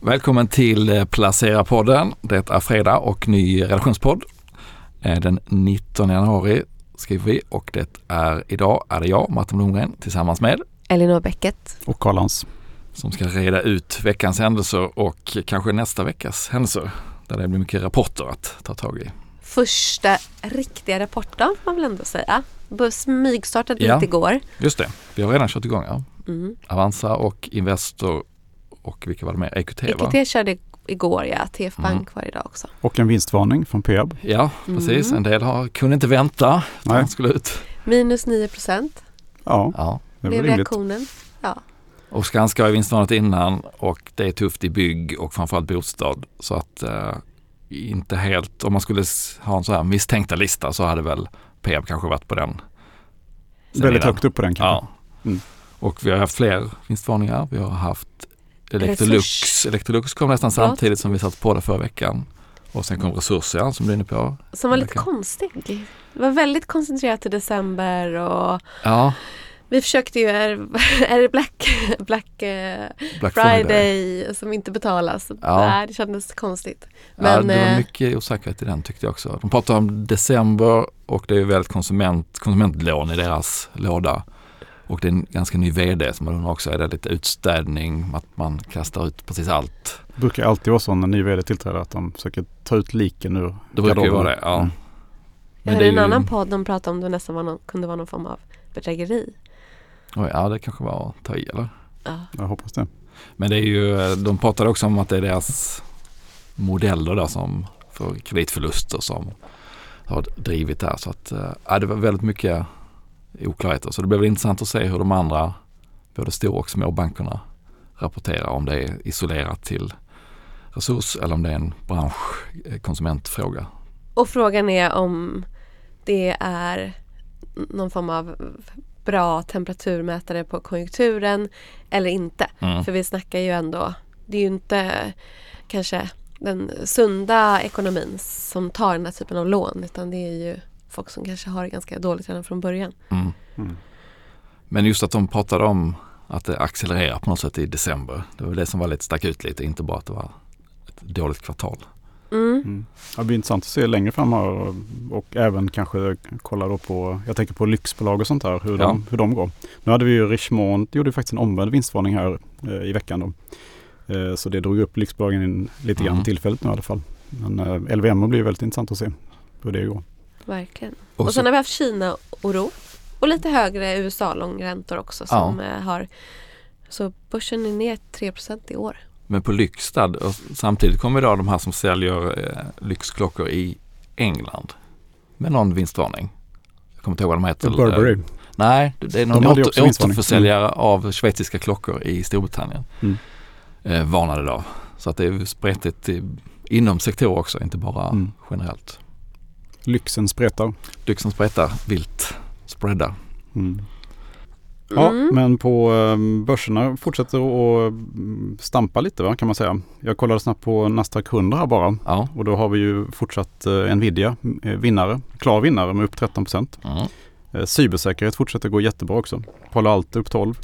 Välkommen till eh, Placera-podden. Det är fredag och ny redaktionspodd. Eh, Den 19 januari skriver vi och det är idag är det jag, Martin Blomgren, tillsammans med Elinor Bäcket. Och Karl-Hans. som ska reda ut veckans händelser och kanske nästa veckas händelser. Där det blir mycket rapporter att ta tag i. Första riktiga rapporten får man väl ändå säga. Smygstartade Ja. lite igår. Just det, vi har redan kört igång. Ja. Mm. Avanza och Investor och vilka var det mer? EQT va? EQT körde igår ja, TF Bank Mm. var idag också. Och en vinstvarning från Peab. Ja, precis. Mm. En del har, kunde inte vänta. Nej. Den skulle ut. Minus 9 procent Ja, Ja. det rimligt. reaktionen. Ja. Och Skanska har ju vinstvarnat innan och det är tufft i bygg och framförallt bostad. Så att eh, inte helt, om man skulle ha en så här misstänkta lista så hade väl Peab kanske varit på den. Väldigt sidan. högt upp på den kanske. Ja. Mm. Och vi har haft fler vinstvarningar. Vi har haft Electrolux. Electrolux kom nästan samtidigt som vi satt på det förra veckan. Och sen kom Resursia som du är inne på. Som var lite konstig. Det var väldigt koncentrerat i december och Ja, vi försökte ju, är, är det Black, Black eh, Black Friday, Friday. som inte betalas? Ja. Nej, det kändes konstigt. ja, Men, det var eh, mycket osäkerhet i den tyckte jag också. De pratar om december och det är väldigt konsument, konsumentlån i deras låda. Och det är en ganska ny vd som man också är det lite utstädning, att man kastar ut precis allt. Det brukar alltid vara så när en ny vd tillträder att de försöker ta ut liken ur Det brukar ju vara det, ja. Mm. jag det hörde är en ju- annan podd de pratade om det nästan var någon, kunde vara någon form av bedrägeri. Oj, ja, det kanske var att ta i eller? Ja. Jag hoppas det. Men det är ju, de pratade också om att det är deras modeller där som för kreditförluster som har drivit det här. Så att, eh, ja, det var väldigt mycket oklarheter. Så det blir intressant att se hur de andra, både stora och små bankerna rapporterar om det är isolerat till resurs eller om det är en bransch, eh. Och frågan är om det är någon form av bra temperaturmätare på konjunkturen eller inte. Mm. För vi snackar ju ändå, det är ju inte kanske den sunda ekonomin som tar den här typen av lån utan det är ju folk som kanske har det ganska dåligt redan från början. Mm. Mm. Men just att de pratade om att det accelererar på något sätt i december. Det var det som var lite stack ut lite, inte bara att det var ett dåligt kvartal. Mm. Mm. Ja, Det blir intressant att se längre fram här och, och även kanske kolla då på, jag tänker på lyxbolag och sånt här, hur, Ja. de, hur de går. Nu hade vi ju Richemont, gjorde ju faktiskt en omvänd vinstvarning här eh, i veckan då. Eh, så det drog upp lyxbolagen in lite grann Mm. tillfälligt nu i alla fall. Men eh, LVM blir ju väldigt intressant att se hur det går. Verkligen. Och Och så- sen har vi haft Kina-oro och lite högre USA-långräntor också som eh, har så börsen är ner 3% i år. Men på Lyxstad och samtidigt kommer då de här som säljer eh, lyxklockor i England med någon vinstvarning. Jag kommer inte ihåg vad de heter. Burberry. Nej, det är någon De åter, återförsäljare av schweiziska klockor i Storbritannien. Mm. Eh, varnade då. Så att det är spretigt i, inom sektorer också, inte bara Mm. generellt. Lyxen spretar. Lyxen spretar vilt, spreadar. Mm. Ja, Mm. men på eh, börserna fortsätter att mm, stampa lite va, kan man säga. Jag kollade snabbt på Nasdaq 100 här bara. Ja. Och då har vi ju fortsatt eh, Nvidia eh, vinnare, klar vinnare med upp 13 procent. Mm. Cybersäkerhet fortsätter gå jättebra också. Palo Alto upp 12.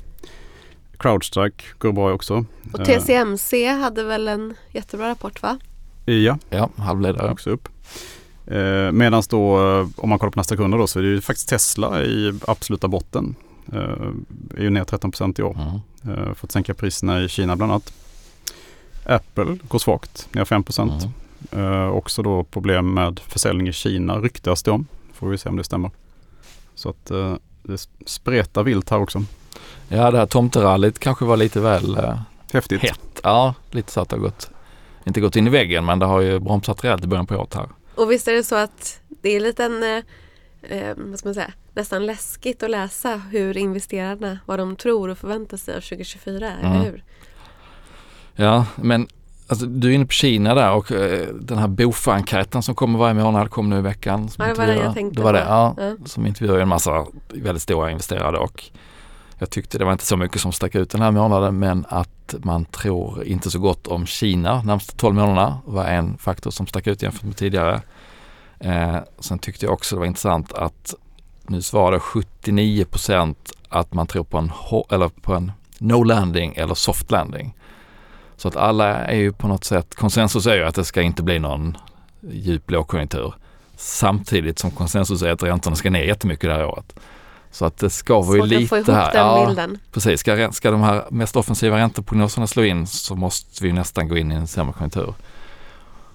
Crowdstrike går bra också. Och TCMC hade väl en jättebra rapport va? Ja, Ja, halvledare. också upp. Eh, Medan då eh, om man kollar på Nasdaq 100 då så är det ju faktiskt Tesla i absoluta botten. Eh, är ju ner 13 procent i år. Mm. Eh, för att sänka priserna i Kina bland annat. Apple går svagt, ner 5 procent. Mm. Eh, också då problem med försäljning i Kina ryktas det om. Får vi se om det stämmer. Så att eh, det spretar vilt här också. Ja, det här tomterallyt kanske var lite väl eh, Häftigt. hett. Ja, lite så att det har gått, inte gått in i väggen men det har ju bromsat rejält i början på året här. Och visst är det så att det är lite en, eh, eh, vad ska man säga, nästan läskigt att läsa hur investerarna, vad de tror och förväntar sig av 2024, Mm. eller hur? Ja, men alltså, du är inne på Kina där och eh, den här BOFA-enkäten som kommer varje månad kom nu i veckan. som Ja, det var den jag tänkte Det var det, ja. Ja. Som intervjuar en massa väldigt stora investerare och jag tyckte det var inte så mycket som stack ut den här månaden men att man tror inte så gott om Kina närmaste 12 månaderna var en faktor som stack ut jämfört med tidigare. Eh, sen tyckte jag också det var intressant att nu svarade 79% att man tror på en, eller på en no landing eller soft landing. Så att alla är ju på något sätt, konsensus är ju att det ska inte bli någon djup lågkonjunktur. Samtidigt som konsensus är att räntorna ska ner jättemycket det här året. Så att det skaver ju lite att få ihop här. den Ja, bilden. precis. Ska, ska de här mest offensiva ränteprognoserna slå in så måste vi nästan gå in i en sämre konjunktur.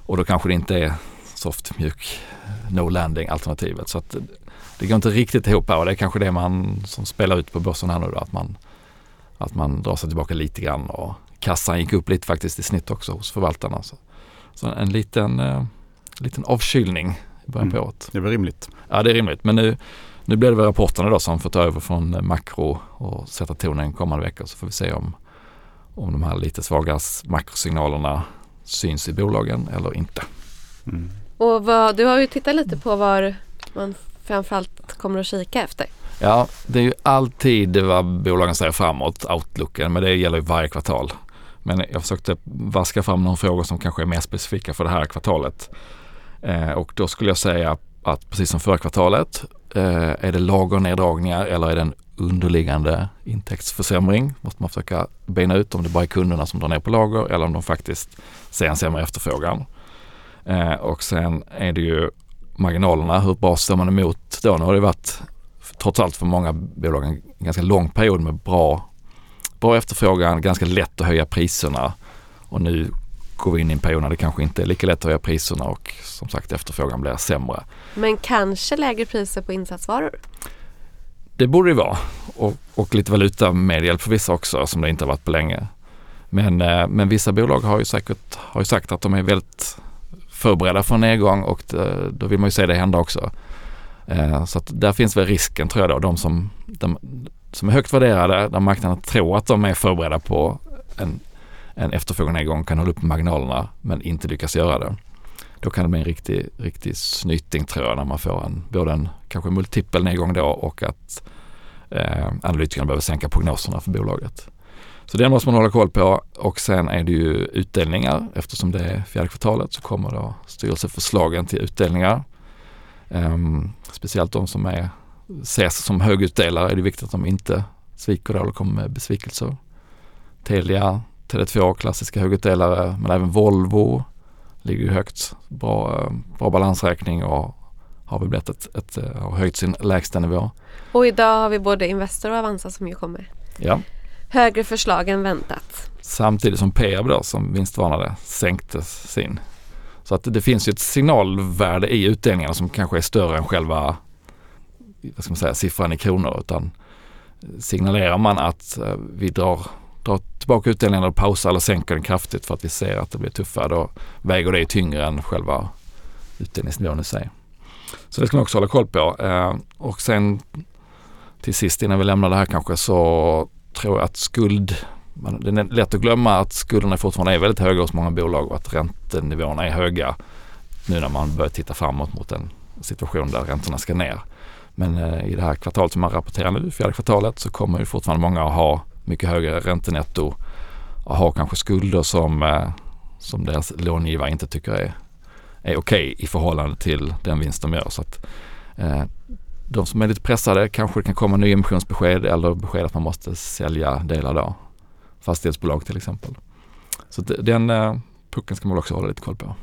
Och då kanske det inte är soft, mjuk, no landing alternativet. Så att det, det går inte riktigt ihop här och det är kanske det man som spelar ut på börsen här nu då, att man, att man drar sig tillbaka lite grann och kassan gick upp lite faktiskt i snitt också hos förvaltarna. Så, så en liten, eh, liten avkylning i början på Mm. året. Det är väl rimligt. Ja det är rimligt men nu, nu blir det väl rapporterna då som får ta över från eh, makro och sätta tonen kommande veckor så får vi se om, om de här lite svaga makrosignalerna syns i bolagen eller inte. Mm. Och vad, du har ju tittat lite på var man framförallt kommer att kika efter. Ja, det är ju alltid vad bolagen säger framåt, outlooken, men det gäller ju varje kvartal. Men jag försökte vaska fram några frågor som kanske är mer specifika för det här kvartalet. Eh, och då skulle jag säga att precis som förra kvartalet Eh, är det lagerneddragningar eller är det en underliggande intäktsförsämring? Måste man försöka bena ut om det bara är kunderna som drar ner på lager eller om de faktiskt ser en sämre efterfrågan. Eh, och sen är det ju marginalerna, hur bra står man emot då? Nu har det varit trots allt för många bolag en ganska lång period med bra, bra efterfrågan, ganska lätt att höja priserna och nu går vi in i en period när det kanske inte är lika lätt att höja priserna och som sagt efterfrågan blir sämre. Men kanske lägre priser på insatsvaror. Det borde det vara och, och lite valuta medhjälp för vissa också som det inte har varit på länge. Men, eh, men vissa bolag har ju säkert har ju sagt att de är väldigt förberedda för en nedgång och det, då vill man ju se det hända också. Eh, Så att där finns väl risken tror jag då, de som, de, som är högt värderade, där marknaden tror att de är förberedda på en, en efterfråganedgång kan hålla upp marginalerna men inte lyckas göra det. Då kan det bli en riktig, riktig snyting tror jag när man får en, både en kanske multipel nedgång då och att eh, analytikerna behöver sänka prognoserna för bolaget. Så det måste man hålla koll på och sen är det ju utdelningar eftersom det är fjärde kvartalet så kommer då styrelseförslagen till utdelningar. Um, speciellt de som är, ses som högutdelare är det viktigt att de inte sviker då eller kommer med besvikelser. Telia, Tele2 klassiska högutdelare men även Volvo ligger ju högt. Bra, eh, bra balansräkning och har väl blivit ett, ett, eh, har höjt sin lägsta nivå. Och idag har vi både Investor och Avanza som ju kommer. Ja. Högre förslag än väntat. Samtidigt som Peab då som vinstvarnade sänkte sin. Så att det finns ju ett signalvärde i utdelningarna som kanske är större än själva vad ska man säga, siffran i kronor. Utan signalerar man att eh, vi drar, drar tillbaka utdelningen och pausar eller sänker den kraftigt för att vi ser att det blir tuffare då väger det tyngre än själva utdelningsnivån i sig. Så det ska man också hålla koll på. Eh, och sen till sist innan vi lämnar det här kanske så tror jag att skuld det är lätt att glömma att skulderna fortfarande är väldigt höga hos många bolag och att räntenivåerna är höga nu när man börjar titta framåt mot en situation där räntorna ska ner. Men eh, i det här kvartalet som man rapporterar nu, fjärde kvartalet, så kommer ju fortfarande många att ha mycket högre räntenetto och ha kanske skulder som, eh, som deras långivare inte tycker är, är okej i förhållande till den vinst de gör. Så att, eh, de som är lite pressade kanske det kan komma nyemissionsbesked eller besked att man måste sälja delar då. Fastighetsbolag till exempel. Så att den eh, pucken ska man också hålla lite koll på. Om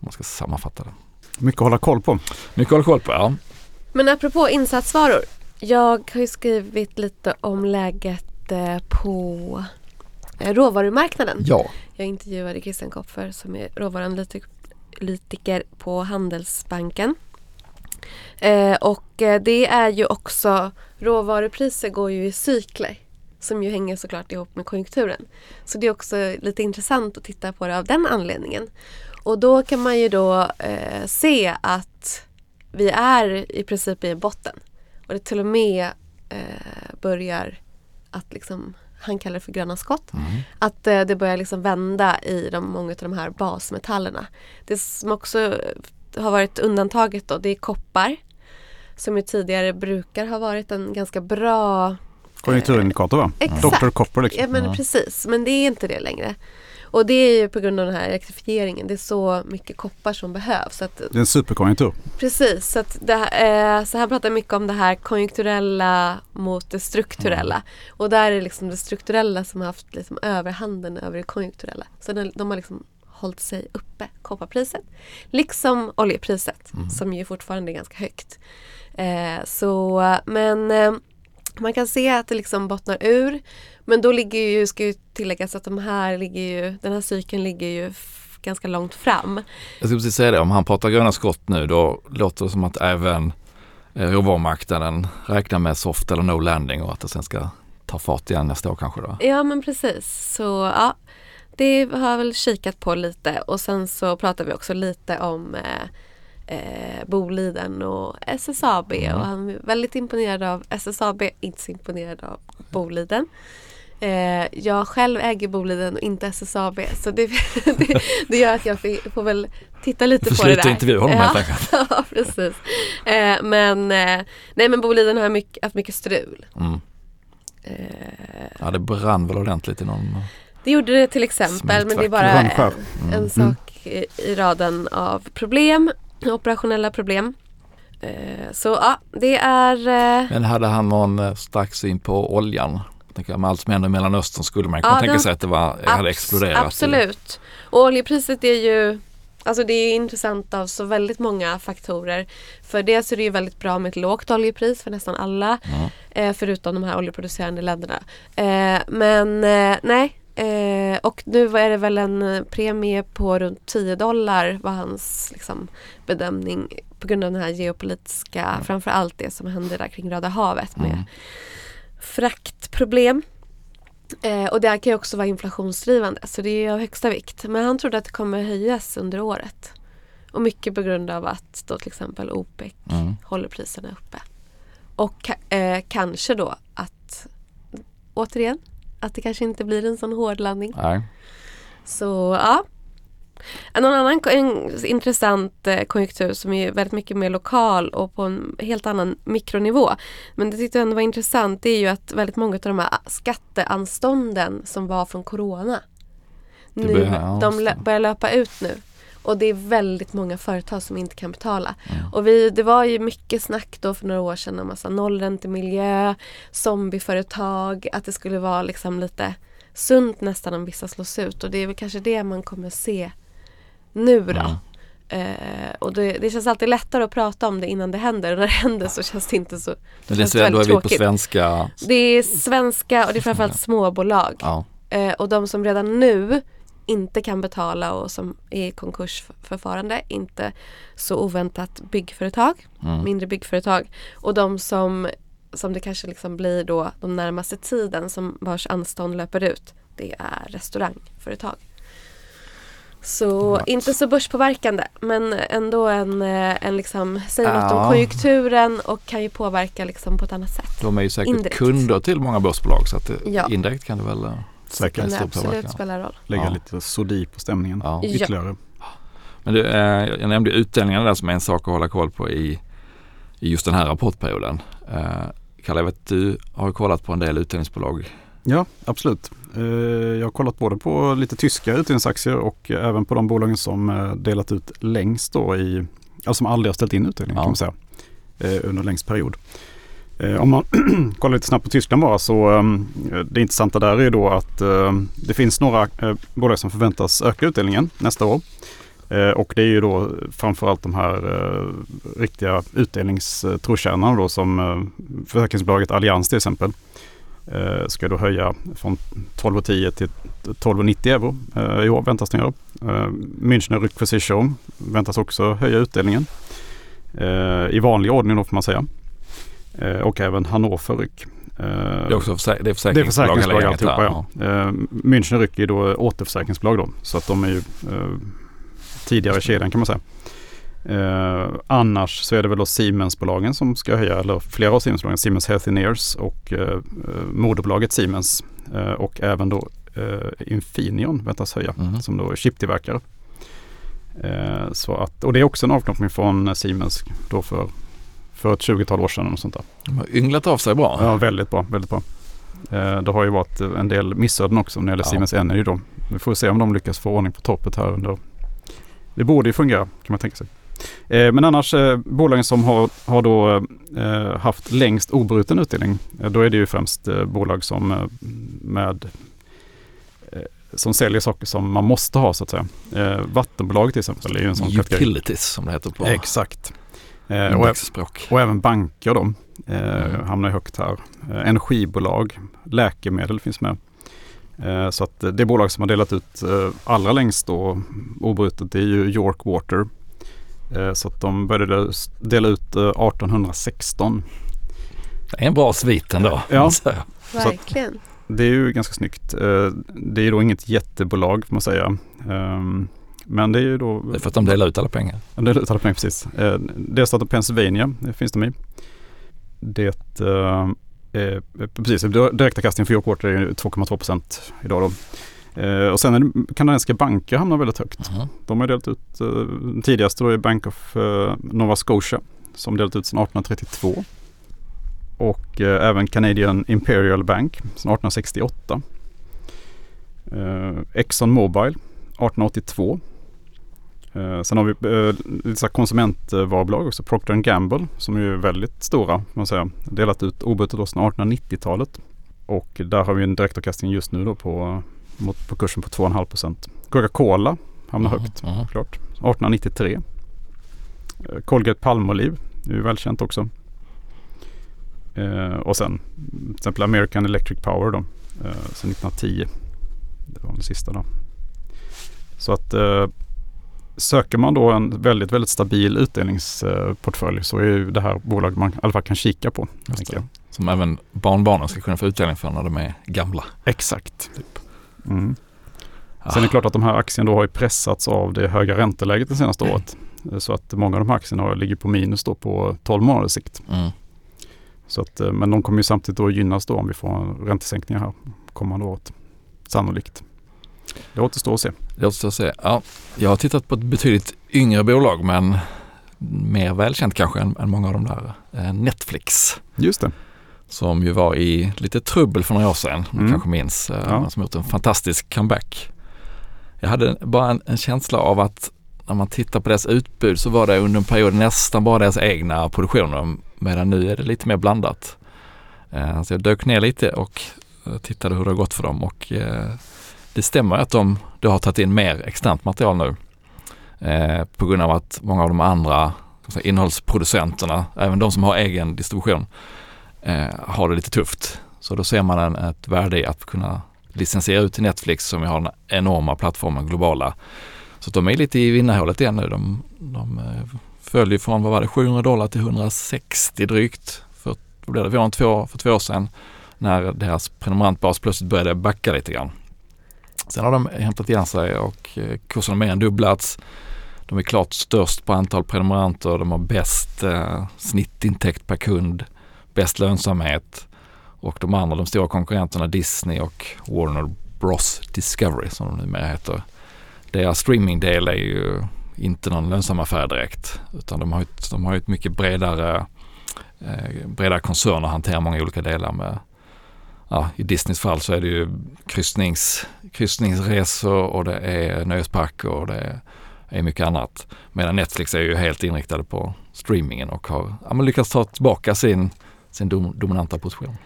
man ska sammanfatta det. Mycket att hålla koll på. Mycket att hålla koll på, ja. Men apropå insatsvaror. Jag har ju skrivit lite om läget eh, på eh, råvarumarknaden. Ja, Jag intervjuade Christian Kopfer som är råvaruanalytiker på Handelsbanken. Eh, och det är ju också, råvarupriser går ju i cykler som ju hänger såklart ihop med konjunkturen. Så det är också lite intressant att titta på det av den anledningen. Och då kan man ju då eh, se att vi är i princip i botten. Och det till och med eh, börjar att liksom, han kallar det för gröna skott. mm. Att eh, det börjar liksom vända i de, många av de här basmetallerna. Det som också har varit undantaget då, det är koppar. Som ju tidigare brukar ha varit en ganska bra Konjunkturindikator va? Exakt. Dr. Copper liksom. Ja men precis, men det är inte det längre. Och det är ju på grund av den här elektrifieringen. Det är så mycket koppar som behövs. Att, Det är en superkonjunktur. precis, så, att det, här- eh, så han pratar mycket om det här konjunkturella mot det strukturella. Och där är det liksom det strukturella som har haft liksom överhanden över det konjunkturella. Så de, de har liksom hållit sig uppe, kopparpriset. Liksom oljepriset som ju fortfarande är ganska högt. Eh, så, men eh, man kan se att det liksom bottnar ur. Men då ligger ju, ska ju tilläggas att de här ligger ju, den här cykeln ligger ju ganska långt fram. Jag skulle precis säga det, om han pratar gröna skott nu då låter det som att även eh, råvarumarknaden räknar med soft eller no landing och att det sen ska ta fart igen nästa år kanske då. Ja men precis. Så ja, det har jag väl kikat på lite och sen så pratar vi också lite om eh, eh, Boliden och SSAB Mm. och han är väldigt imponerad av SSAB, inte så imponerad av Boliden. Eh, jag själv äger Boliden och inte SSAB så det, det, det gör att jag får, får väl titta lite Får på det sluta där. intervjua honom ja. helt enkelt. ja, precis. Eh, men, eh, nej, men Boliden har mycket, haft mycket strul. Mm. Eh, Ja det brann väl ordentligt i någon det gjorde det till exempel men det är bara en, en sak i, i raden av problem, operationella problem. Eh, så ja, det är... Eh, Men hade han någon eh, stark syn på oljan? Jag tänker, med allt som händer i Mellanöstern skulle man kunna Ja, tänka den- sig att det var, hade abs- exploderat. Absolut. Och oljepriset är ju Alltså det är intressant av så väldigt många faktorer. För dels är det ju väldigt bra med ett lågt oljepris för nästan alla. Ja. Eh, förutom de här oljeproducerande länderna. Eh, men eh, nej. Eh, och nu är det väl en eh, premie på runt 10 dollar var hans liksom, bedömning på grund av den här geopolitiska, framförallt det som händer där kring Röda havet med Mm. Fraktproblem. Eh, och det här kan ju också vara inflationsdrivande så det är av högsta vikt. Men han trodde att det kommer höjas under året. Och mycket på grund av att då till exempel OPEC Mm. håller priserna uppe. Och eh, kanske då att, återigen, att det kanske inte blir en sån hård landning. Nej. Så ja. En annan en intressant eh, konjunktur som är väldigt mycket mer lokal och på en helt annan mikronivå. Men det tyckte jag ändå var intressant det är ju att väldigt många av de här skatteanstånden som var från Corona nu, börjar- de lö- börjar löpa ut nu. Och det är väldigt många företag som inte kan betala. Mm. Och vi, det var ju mycket snack då för några år sedan om massa nollräntemiljö, zombieföretag, att det skulle vara liksom lite sunt nästan om vissa slås ut. Och det är väl kanske det man kommer se nu då. Mm. Eh, och det, det känns alltid lättare att prata om det innan det händer. Och när det händer så känns det inte så Men det är, så- då är väldigt vi på tråkigt. svenska. Det är svenska och det är framförallt småbolag. Ja. Eh, och de som redan nu inte kan betala och som är i konkursförfarande, inte så oväntat byggföretag, Mm. mindre byggföretag. Och de som, som det kanske liksom blir då de närmaste tiden som vars anstånd löper ut, det är restaurangföretag. Så Ja. inte så börspåverkande men ändå en, eh, en liksom, säger något om Ja. konjunkturen och kan ju påverka liksom på ett annat sätt. De är ju säkert Indirekt. kunder till många börsbolag så att Ja. indirekt kan det väl eh, Säkert. Det absolut påverkan. spela roll. Lägga Ja. lite sodi på stämningen Ja. Ja. ytterligare. Men det, eh, jag nämnde utdelningarna där som är en sak att hålla koll på i, i just den här rapportperioden. Eh, Kalle, jag vet du har kollat på en del utdelningsbolag. Ja, absolut. Eh, Jag har kollat både på lite tyska utdelningsaktier och även på de bolagen som eh, delat ut längst då i, alltså som aldrig har ställt in utdelning Ja. kan man säga, eh, under längst period. Om man kollar lite snabbt på Tyskland bara så eh, det intressanta där är ju då att eh, det finns några bolag som förväntas öka utdelningen nästa år. Och det är ju då framförallt de här riktiga utdelningstrotjänarna då som försäkringsbolaget Allians till exempel eh, ska då höja från 12,10 till 12,90 euro eh, i år väntas den göra. Eh, Münchner Rückversicherung väntas också höja utdelningen eh, i vanlig ordning då får man säga. Eh, och även Hannover Rück. Eh, Det är också försä- det är det är försäkringsbolag, försäkringsbolag alltihopa ja. Eh, Münchner Rück är då återförsäkringsbolag då. Så att de är ju tidigare i kedjan kan man säga. Eh, annars så är det väl då Siemensbolagen som ska höja, eller flera av Siemensbolagen, Siemens Healthineers och eh, eh, moderbolaget Siemens eh, och även då eh, Infineon väntas höja Mhm. som då är chiptillverkare. Eh, så att, och det är också en avknoppning från Siemens då för, för ett 20-tal år sedan och sånt där. De har ynglat av sig bra. Ja, väldigt bra. Väldigt bra. Det har ju varit en del missöden också när det gäller Ja. Siemens Energy då. vi får se om de lyckas få ordning på toppet här under. Det borde ju fungera kan man tänka sig. Eh, men annars eh, bolagen som har, har då eh, haft längst obruten utdelning. Eh, då är det ju främst eh, bolag som eh, med som säljer saker som man måste ha så att säga. vattenbolag till exempel är ju en sån Utilities kategori. som det heter på Exakt. och, och även banker då mm. hamnar högt här. energibolag, läkemedel finns med. Så att det bolag som har delat ut allra längst då obrutet är ju York Water Eh, så att de började dela ut 1816. Eh, det är en bra svit ändå. Ja, verkligen. Det är ju ganska snyggt. Eh, det är då inget jättebolag får man säga. Ehm, men det är ju då... Det är för att de delar ut alla pengar. De delar ut alla pengar, precis. Delstaten Pennsylvania det finns de i. Det Eh, precis, direktavkastningen för York Water är 2,2 procent idag då. Eh, och sen är det, kanadensiska banker hamnar väldigt högt. Mm. De har delat ut, eh, tidigast då är Bank of eh, Nova Scotia som delat ut sedan 1832. Och eh, även Canadian Imperial Bank sedan 1868. Eh, Exxon Mobil 1882. Eh, sen har vi eh, konsumentvarubolag också, Procter Gamble som är väldigt stora. Man säga. Delat ut obrutet sedan 1890-talet. Och där har vi en direktavkastning just nu då på mot, på kursen på 2,5 procent. Coca-Cola hamnar mm, högt mm. klart. 1893. Eh, Colgate Palmolive är ju välkänt också. Eh, och sen till exempel American Electric Power då. Eh, sen 1910. Det var den sista då. Så att eh, söker man då en väldigt, väldigt stabil utdelningsportfölj så är ju det här bolaget man i alla fall kan kika på. Som även barnbarnen ska kunna få utdelning för när de är gamla. Exakt. Typ. Mm. Sen är det klart att de här aktierna då har ju pressats av det höga ränteläget det senaste året. Så att många av de här aktierna ligger på minus då på 12 månaders sikt. Mm. Så att, eh, men de kommer ju samtidigt då gynnas då om vi får räntesänkningar här kommande året. Sannolikt. Det återstår att se. Det återstår att se. Ja, jag har tittat på ett betydligt yngre bolag men mer välkänt kanske än, än många av de där. Eh, Netflix. Just det som ju var i lite trubbel för några år sedan, mm. kanske minns, eh, ja. som gjort en fantastisk comeback. Jag hade bara en, en, känsla av att när man tittar på deras utbud så var det under en period nästan bara deras egna produktioner medan nu är det lite mer blandat. Eh, så jag dök ner lite och eh, tittade hur det har gått för dem och det stämmer att de, de har tagit in mer externt material nu på grund av att många av de andra innehållsproducenterna, även de som har egen distribution, eh, har det lite tufft. Så då ser man en, ett värde i att kunna licensiera ut till Netflix som har den enorma plattformen globala. Så de är lite i vinnarhålet igen nu. De, de eh, följer från, vad var det, 700 dollar till 160 drygt för, vad blev det, för, två, för två år sedan när deras prenumerantbas plötsligt började backa lite grann. Sen har de hämtat igen sig och eh, kursen har mer än dubblats. De är klart störst på antal prenumeranter, de har bäst eh, snittintäkt per kund bäst lönsamhet och de andra, de stora konkurrenterna Disney och Warner Bros Discovery som de numera heter. Deras streamingdel är ju inte någon lönsam affär direkt utan de har ett, de har ett mycket bredare, eh, bredare koncern och hanterar många olika delar med Ja, I Disneys fall så är det ju kryssnings, kryssningsresor och det är nöjesparker och det är mycket annat. Medan Netflix är ju helt inriktade på streamingen och har ja, lyckats ta tillbaka sin sin dom, dominanta position.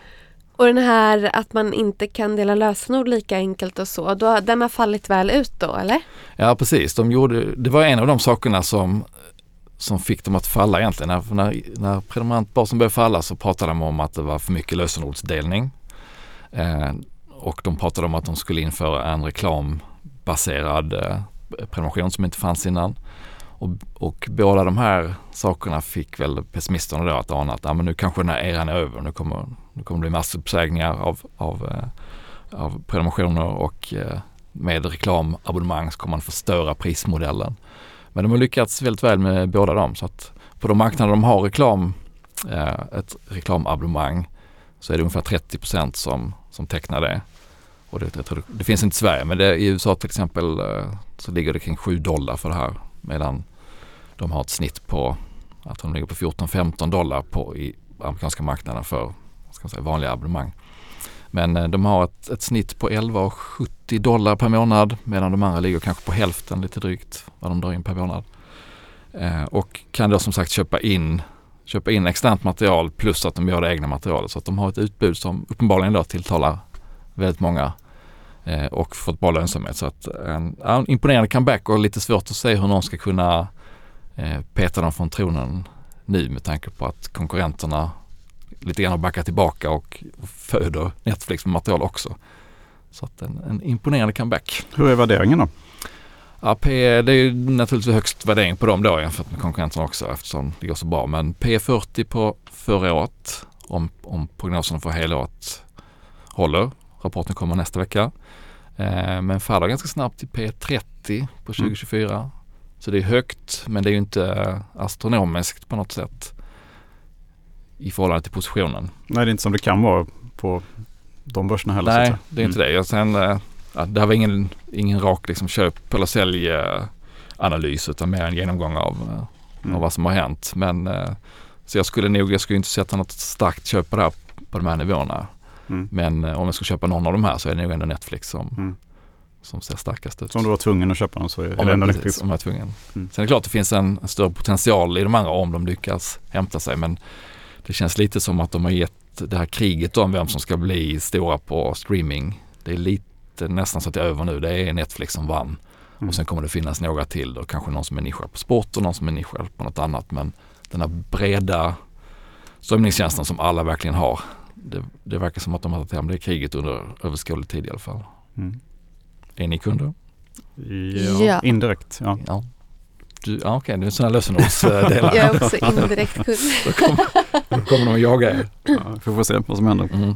Och den här att man inte kan dela lösenord lika enkelt och så, då, den har fallit väl ut då eller? Ja precis, de gjorde, det var en av de sakerna som, som fick dem att falla egentligen. När, när, när prenumerantbasen började falla så pratade de om att det var för mycket lösenordsdelning. Eh, och de pratade om att de skulle införa en reklambaserad eh, prenumeration som inte fanns innan. Och, och båda de här sakerna fick väl pessimisterna då att ana att ja, men nu kanske den här eran är över. Nu kommer, nu kommer det bli massuppsägningar av, av, eh, av prenumerationer och eh, med reklamabonnemang så kommer man förstöra prismodellen. Men de har lyckats väldigt väl med båda dem så att på de marknader de har reklam, eh, ett reklamabonnemang så är det ungefär 30 som, som tecknar det. Och det, det, det finns inte i Sverige men det, i USA till exempel eh, så ligger det kring 7 dollar för det här medan de har ett snitt på att de ligger på 14-15 dollar på i amerikanska marknaden för ska säga, vanliga abonnemang. Men eh, de har ett, ett snitt på 11,70 dollar per månad medan de andra ligger kanske på hälften lite drygt vad de drar in per månad. Eh, och kan då som sagt köpa in, köpa in externt material plus att de gör det egna materialet så att de har ett utbud som uppenbarligen då tilltalar väldigt många och fått bra lönsamhet. Så att en, ja, en imponerande comeback och lite svårt att se hur någon ska kunna eh, peta dem från tronen nu med tanke på att konkurrenterna lite grann har backat tillbaka och föder Netflix med material också. Så att en, en imponerande comeback. Hur är värderingen då? Ja, P, det är ju naturligtvis högst värdering på dem då jämfört med konkurrenterna också eftersom det går så bra. Men P40 på förra året om, om prognoserna för helåret håller. Rapporten kommer nästa vecka. Eh, men faller ganska snabbt till P30 på 2024. Mm. Så det är högt men det är ju inte astronomiskt på något sätt i förhållande till positionen. Nej, det är inte som det kan vara på de börserna heller. Nej, det är inte mm. det. Och sen, eh, ja, det här var ingen, ingen rak liksom, köp eller säljanalys utan mer en genomgång av, eh, mm. av vad som har hänt. Men eh, så jag skulle nog, jag skulle inte sätta något starkt köp på det här på de här nivåerna. Mm. Men om jag ska köpa någon av de här så är det nog ändå Netflix som, mm. som ser starkast ut. Så om du var tvungen att köpa någon så är det ändå Netflix? Om jag är tvungen. Mm. Sen är det klart att det finns en, en större potential i de andra om de lyckas hämta sig. Men det känns lite som att de har gett det här kriget om vem som ska bli stora på streaming. Det är lite nästan så att det är över nu. Det är Netflix som vann. Mm. Och sen kommer det finnas några till då. Kanske någon som är nischad på sport och någon som är nischad på något annat. Men den här breda strömningstjänsten som alla verkligen har. Det, det verkar som att de har tagit hem det kriget under överskådlig tid i alla fall. Mm. Är ni kunder? Ja, ja. indirekt. Ja. ja. Du, ja, okej, det är sådana lösenordsdelar. jag är också indirekt kund. då, kommer, då kommer de att jaga er. Ja, vi får se vad som händer. Mm.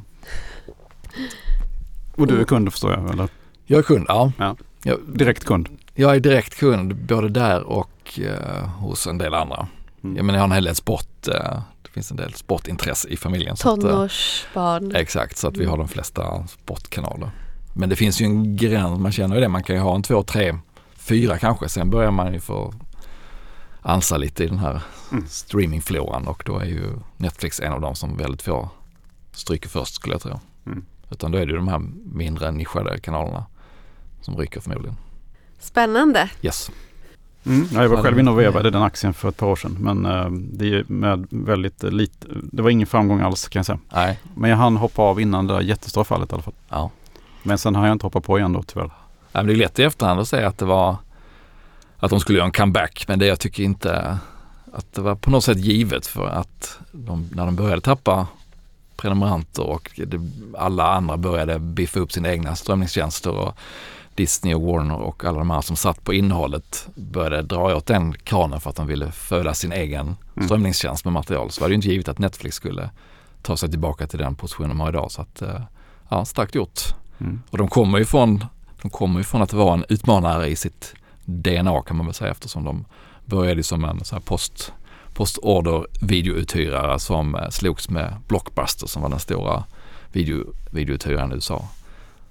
Och du är kund förstår jag eller? Jag är kund, ja. ja. Direkt kund? Jag är direkt kund både där och uh, hos en del andra. Mm. Jag menar jag har en hel del sport, uh, det finns en del sportintresse i familjen. Tonårsbarn. exakt, så att vi har de flesta sportkanaler. Men det finns ju en gräns, man känner ju det, man kan ju ha en två, tre, fyra kanske. Sen börjar man ju få ansa lite i den här mm. streamingfloran och då är ju Netflix en av dem som väldigt få stryker först skulle jag tro. Mm. Utan då är det de här mindre nischade kanalerna som ryker förmodligen. Spännande. Yes. Mm, jag var själv inne och vevade den aktien för ett par år sedan men uh, det är med väldigt lite, det var ingen framgång alls kan jag säga. Nej. Men jag hann hoppa av innan det där jättestora fallet i alla fall. Ja. Men sen har jag inte hoppat på igen då tyvärr. Ja, det är lätt i efterhand att säga att det var att de skulle göra en comeback. Men det jag tycker inte att det var på något sätt givet för att de, när de började tappa prenumeranter och det, alla andra började biffa upp sina egna strömningstjänster och Disney och Warner och alla de här som satt på innehållet började dra åt den kranen för att de ville föda sin egen mm. strömningstjänst med material. Så var det ju inte givet att Netflix skulle ta sig tillbaka till den positionen de har idag. Så att, eh, ja, starkt gjort. Mm. Och de kommer ju från, de kommer ju från att vara en utmanare i sitt DNA kan man väl säga eftersom de började som en så här post, postorder videouthyrare som eh, slogs med Blockbuster som var den stora video, videouthyraren i USA.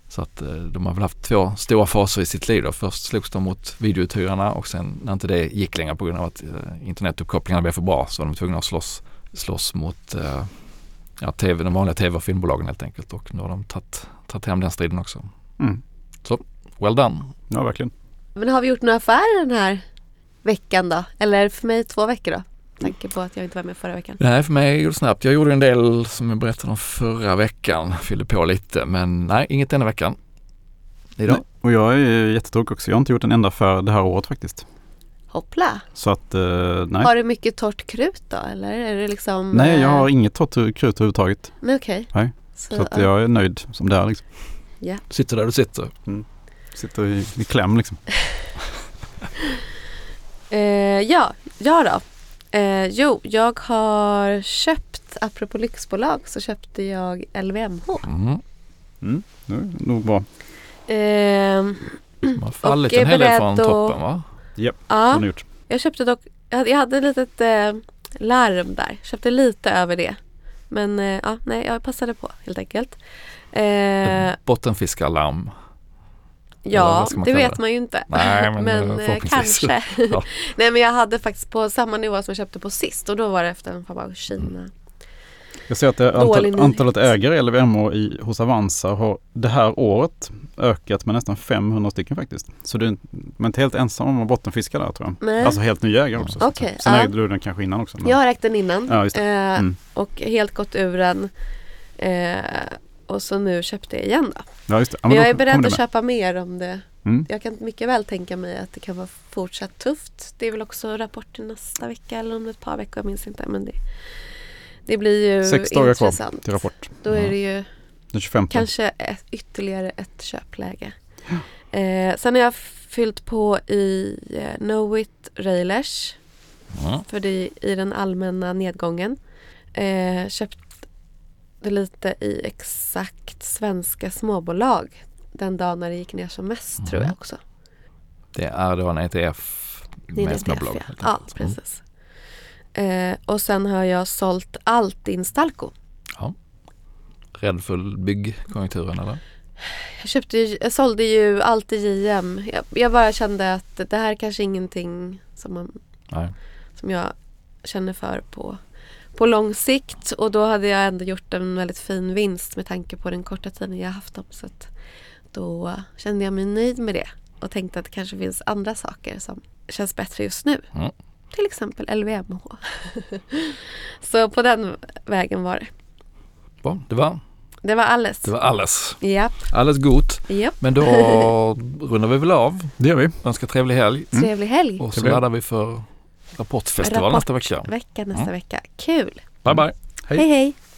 Så att eh, de har väl haft två stora faser i sitt liv då. Först slogs de mot videouthyrarna och sen när inte det gick längre på grund av att eh, internetuppkopplingen blev för bra så var de tvungna att slåss, slåss mot ja, TV, de vanliga tv och filmbolagen helt enkelt och nu har de tagit, tagit hem den striden också. Mm. Så, well done. Ja, verkligen. Men har vi gjort några affärer den här veckan då? Eller för mig två veckor då? Tanke på att jag inte var med förra veckan. Nej, för mig gjorde det snabbt. Jag gjorde en del som jag berättade om förra veckan. Fyllde på lite, men nej, inget denna veckan. Idag. Nej, och jag är jättetråkig också. Jag har inte gjort en enda affär det här året faktiskt. Hoppla! Så att, eh, nej. Har du mycket torrt krut då eller är det liksom? Nej, jag har eh, inget torrt krut överhuvudtaget. Nej, okej. Okay. Nej. Så, så att jag är nöjd som det är liksom. Ja. Sitter där du sitter. Mm. Sitter i, i kläm liksom. eh, ja, ja då. Eh, jo, jag har köpt, apropå lyxbolag, så köpte jag LVMH. Mm. Mm, det är nog bra. Eh, Man har fallit en hel del från toppen va? Yep, ja, gjort. jag köpte dock, jag hade ett litet eh, larm där. Köpte lite över det. Men eh, ja, nej, jag passade på helt enkelt. Eh, Bottenfiskalarm. Ja, det vet det? man ju inte. Nej, men, men eh, kanske. ja. Nej, men jag hade faktiskt på samma nivå som jag köpte på sist och då var det efter en Fabau Kina. Jag ser att antal, antalet ägare i LVMH i, hos Avanza har det här året ökat med nästan 500 stycken faktiskt. Så du är men inte helt ensam om att bottenfiska där tror jag. Nej. Alltså helt nya ägare också. säga. Sen ja. ägde du den kanske innan också. men- Jag har ägt den innan Ja, just det. eh, Mm. och helt gått ur den. Eh, och så nu köpte jag igen då. Ja, just det. Ja, Men då jag är beredd att köpa mer om det. Mm. Jag kan mycket väl tänka mig att det kan vara fortsatt tufft. Det är väl också rapport till nästa vecka eller om ett par veckor, jag minns inte. Men det, det blir ju Sex dagar kvar intressant. till rapport. Då är det ju Den 25. kanske ett, ytterligare ett köpläge. Eh, sen har jag fyllt på i eh, Knowit Railers. Mm. För det i den allmänna nedgången. Eh, köpte lite i exakt svenska småbolag. Den dagen när det gick ner som mest tror jag Mm. också. Det är då en ETF är en med ETF, småbolag. ja. ja, enkelt. Mm. precis. Eh, och sen har jag sålt allt i Instalco. Rädd för byggkonjunkturen eller? Jag, köpte, jag sålde ju allt i JM. Jag, jag bara kände att det här kanske ingenting som, man, Nej. som jag känner för på, på lång sikt. Och då hade jag ändå gjort en väldigt fin vinst med tanke på den korta tiden jag haft dem. Så att då kände jag mig nöjd med det. Och tänkte att det kanske finns andra saker som känns bättre just nu. Mm. Till exempel LVMH. Så på den vägen var det. Bra, det var, Det var alles. det var alles. Japp, Alles gott. japp. Men då rundar vi väl av. Det gör vi. Önskar trevlig helg. Mm. Trevlig helg. Och så laddar vi för Rapportfestival Rapport. nästa vecka. Vecka nästa Mm. vecka. Kul. Bye bye. Hej. hej. hej.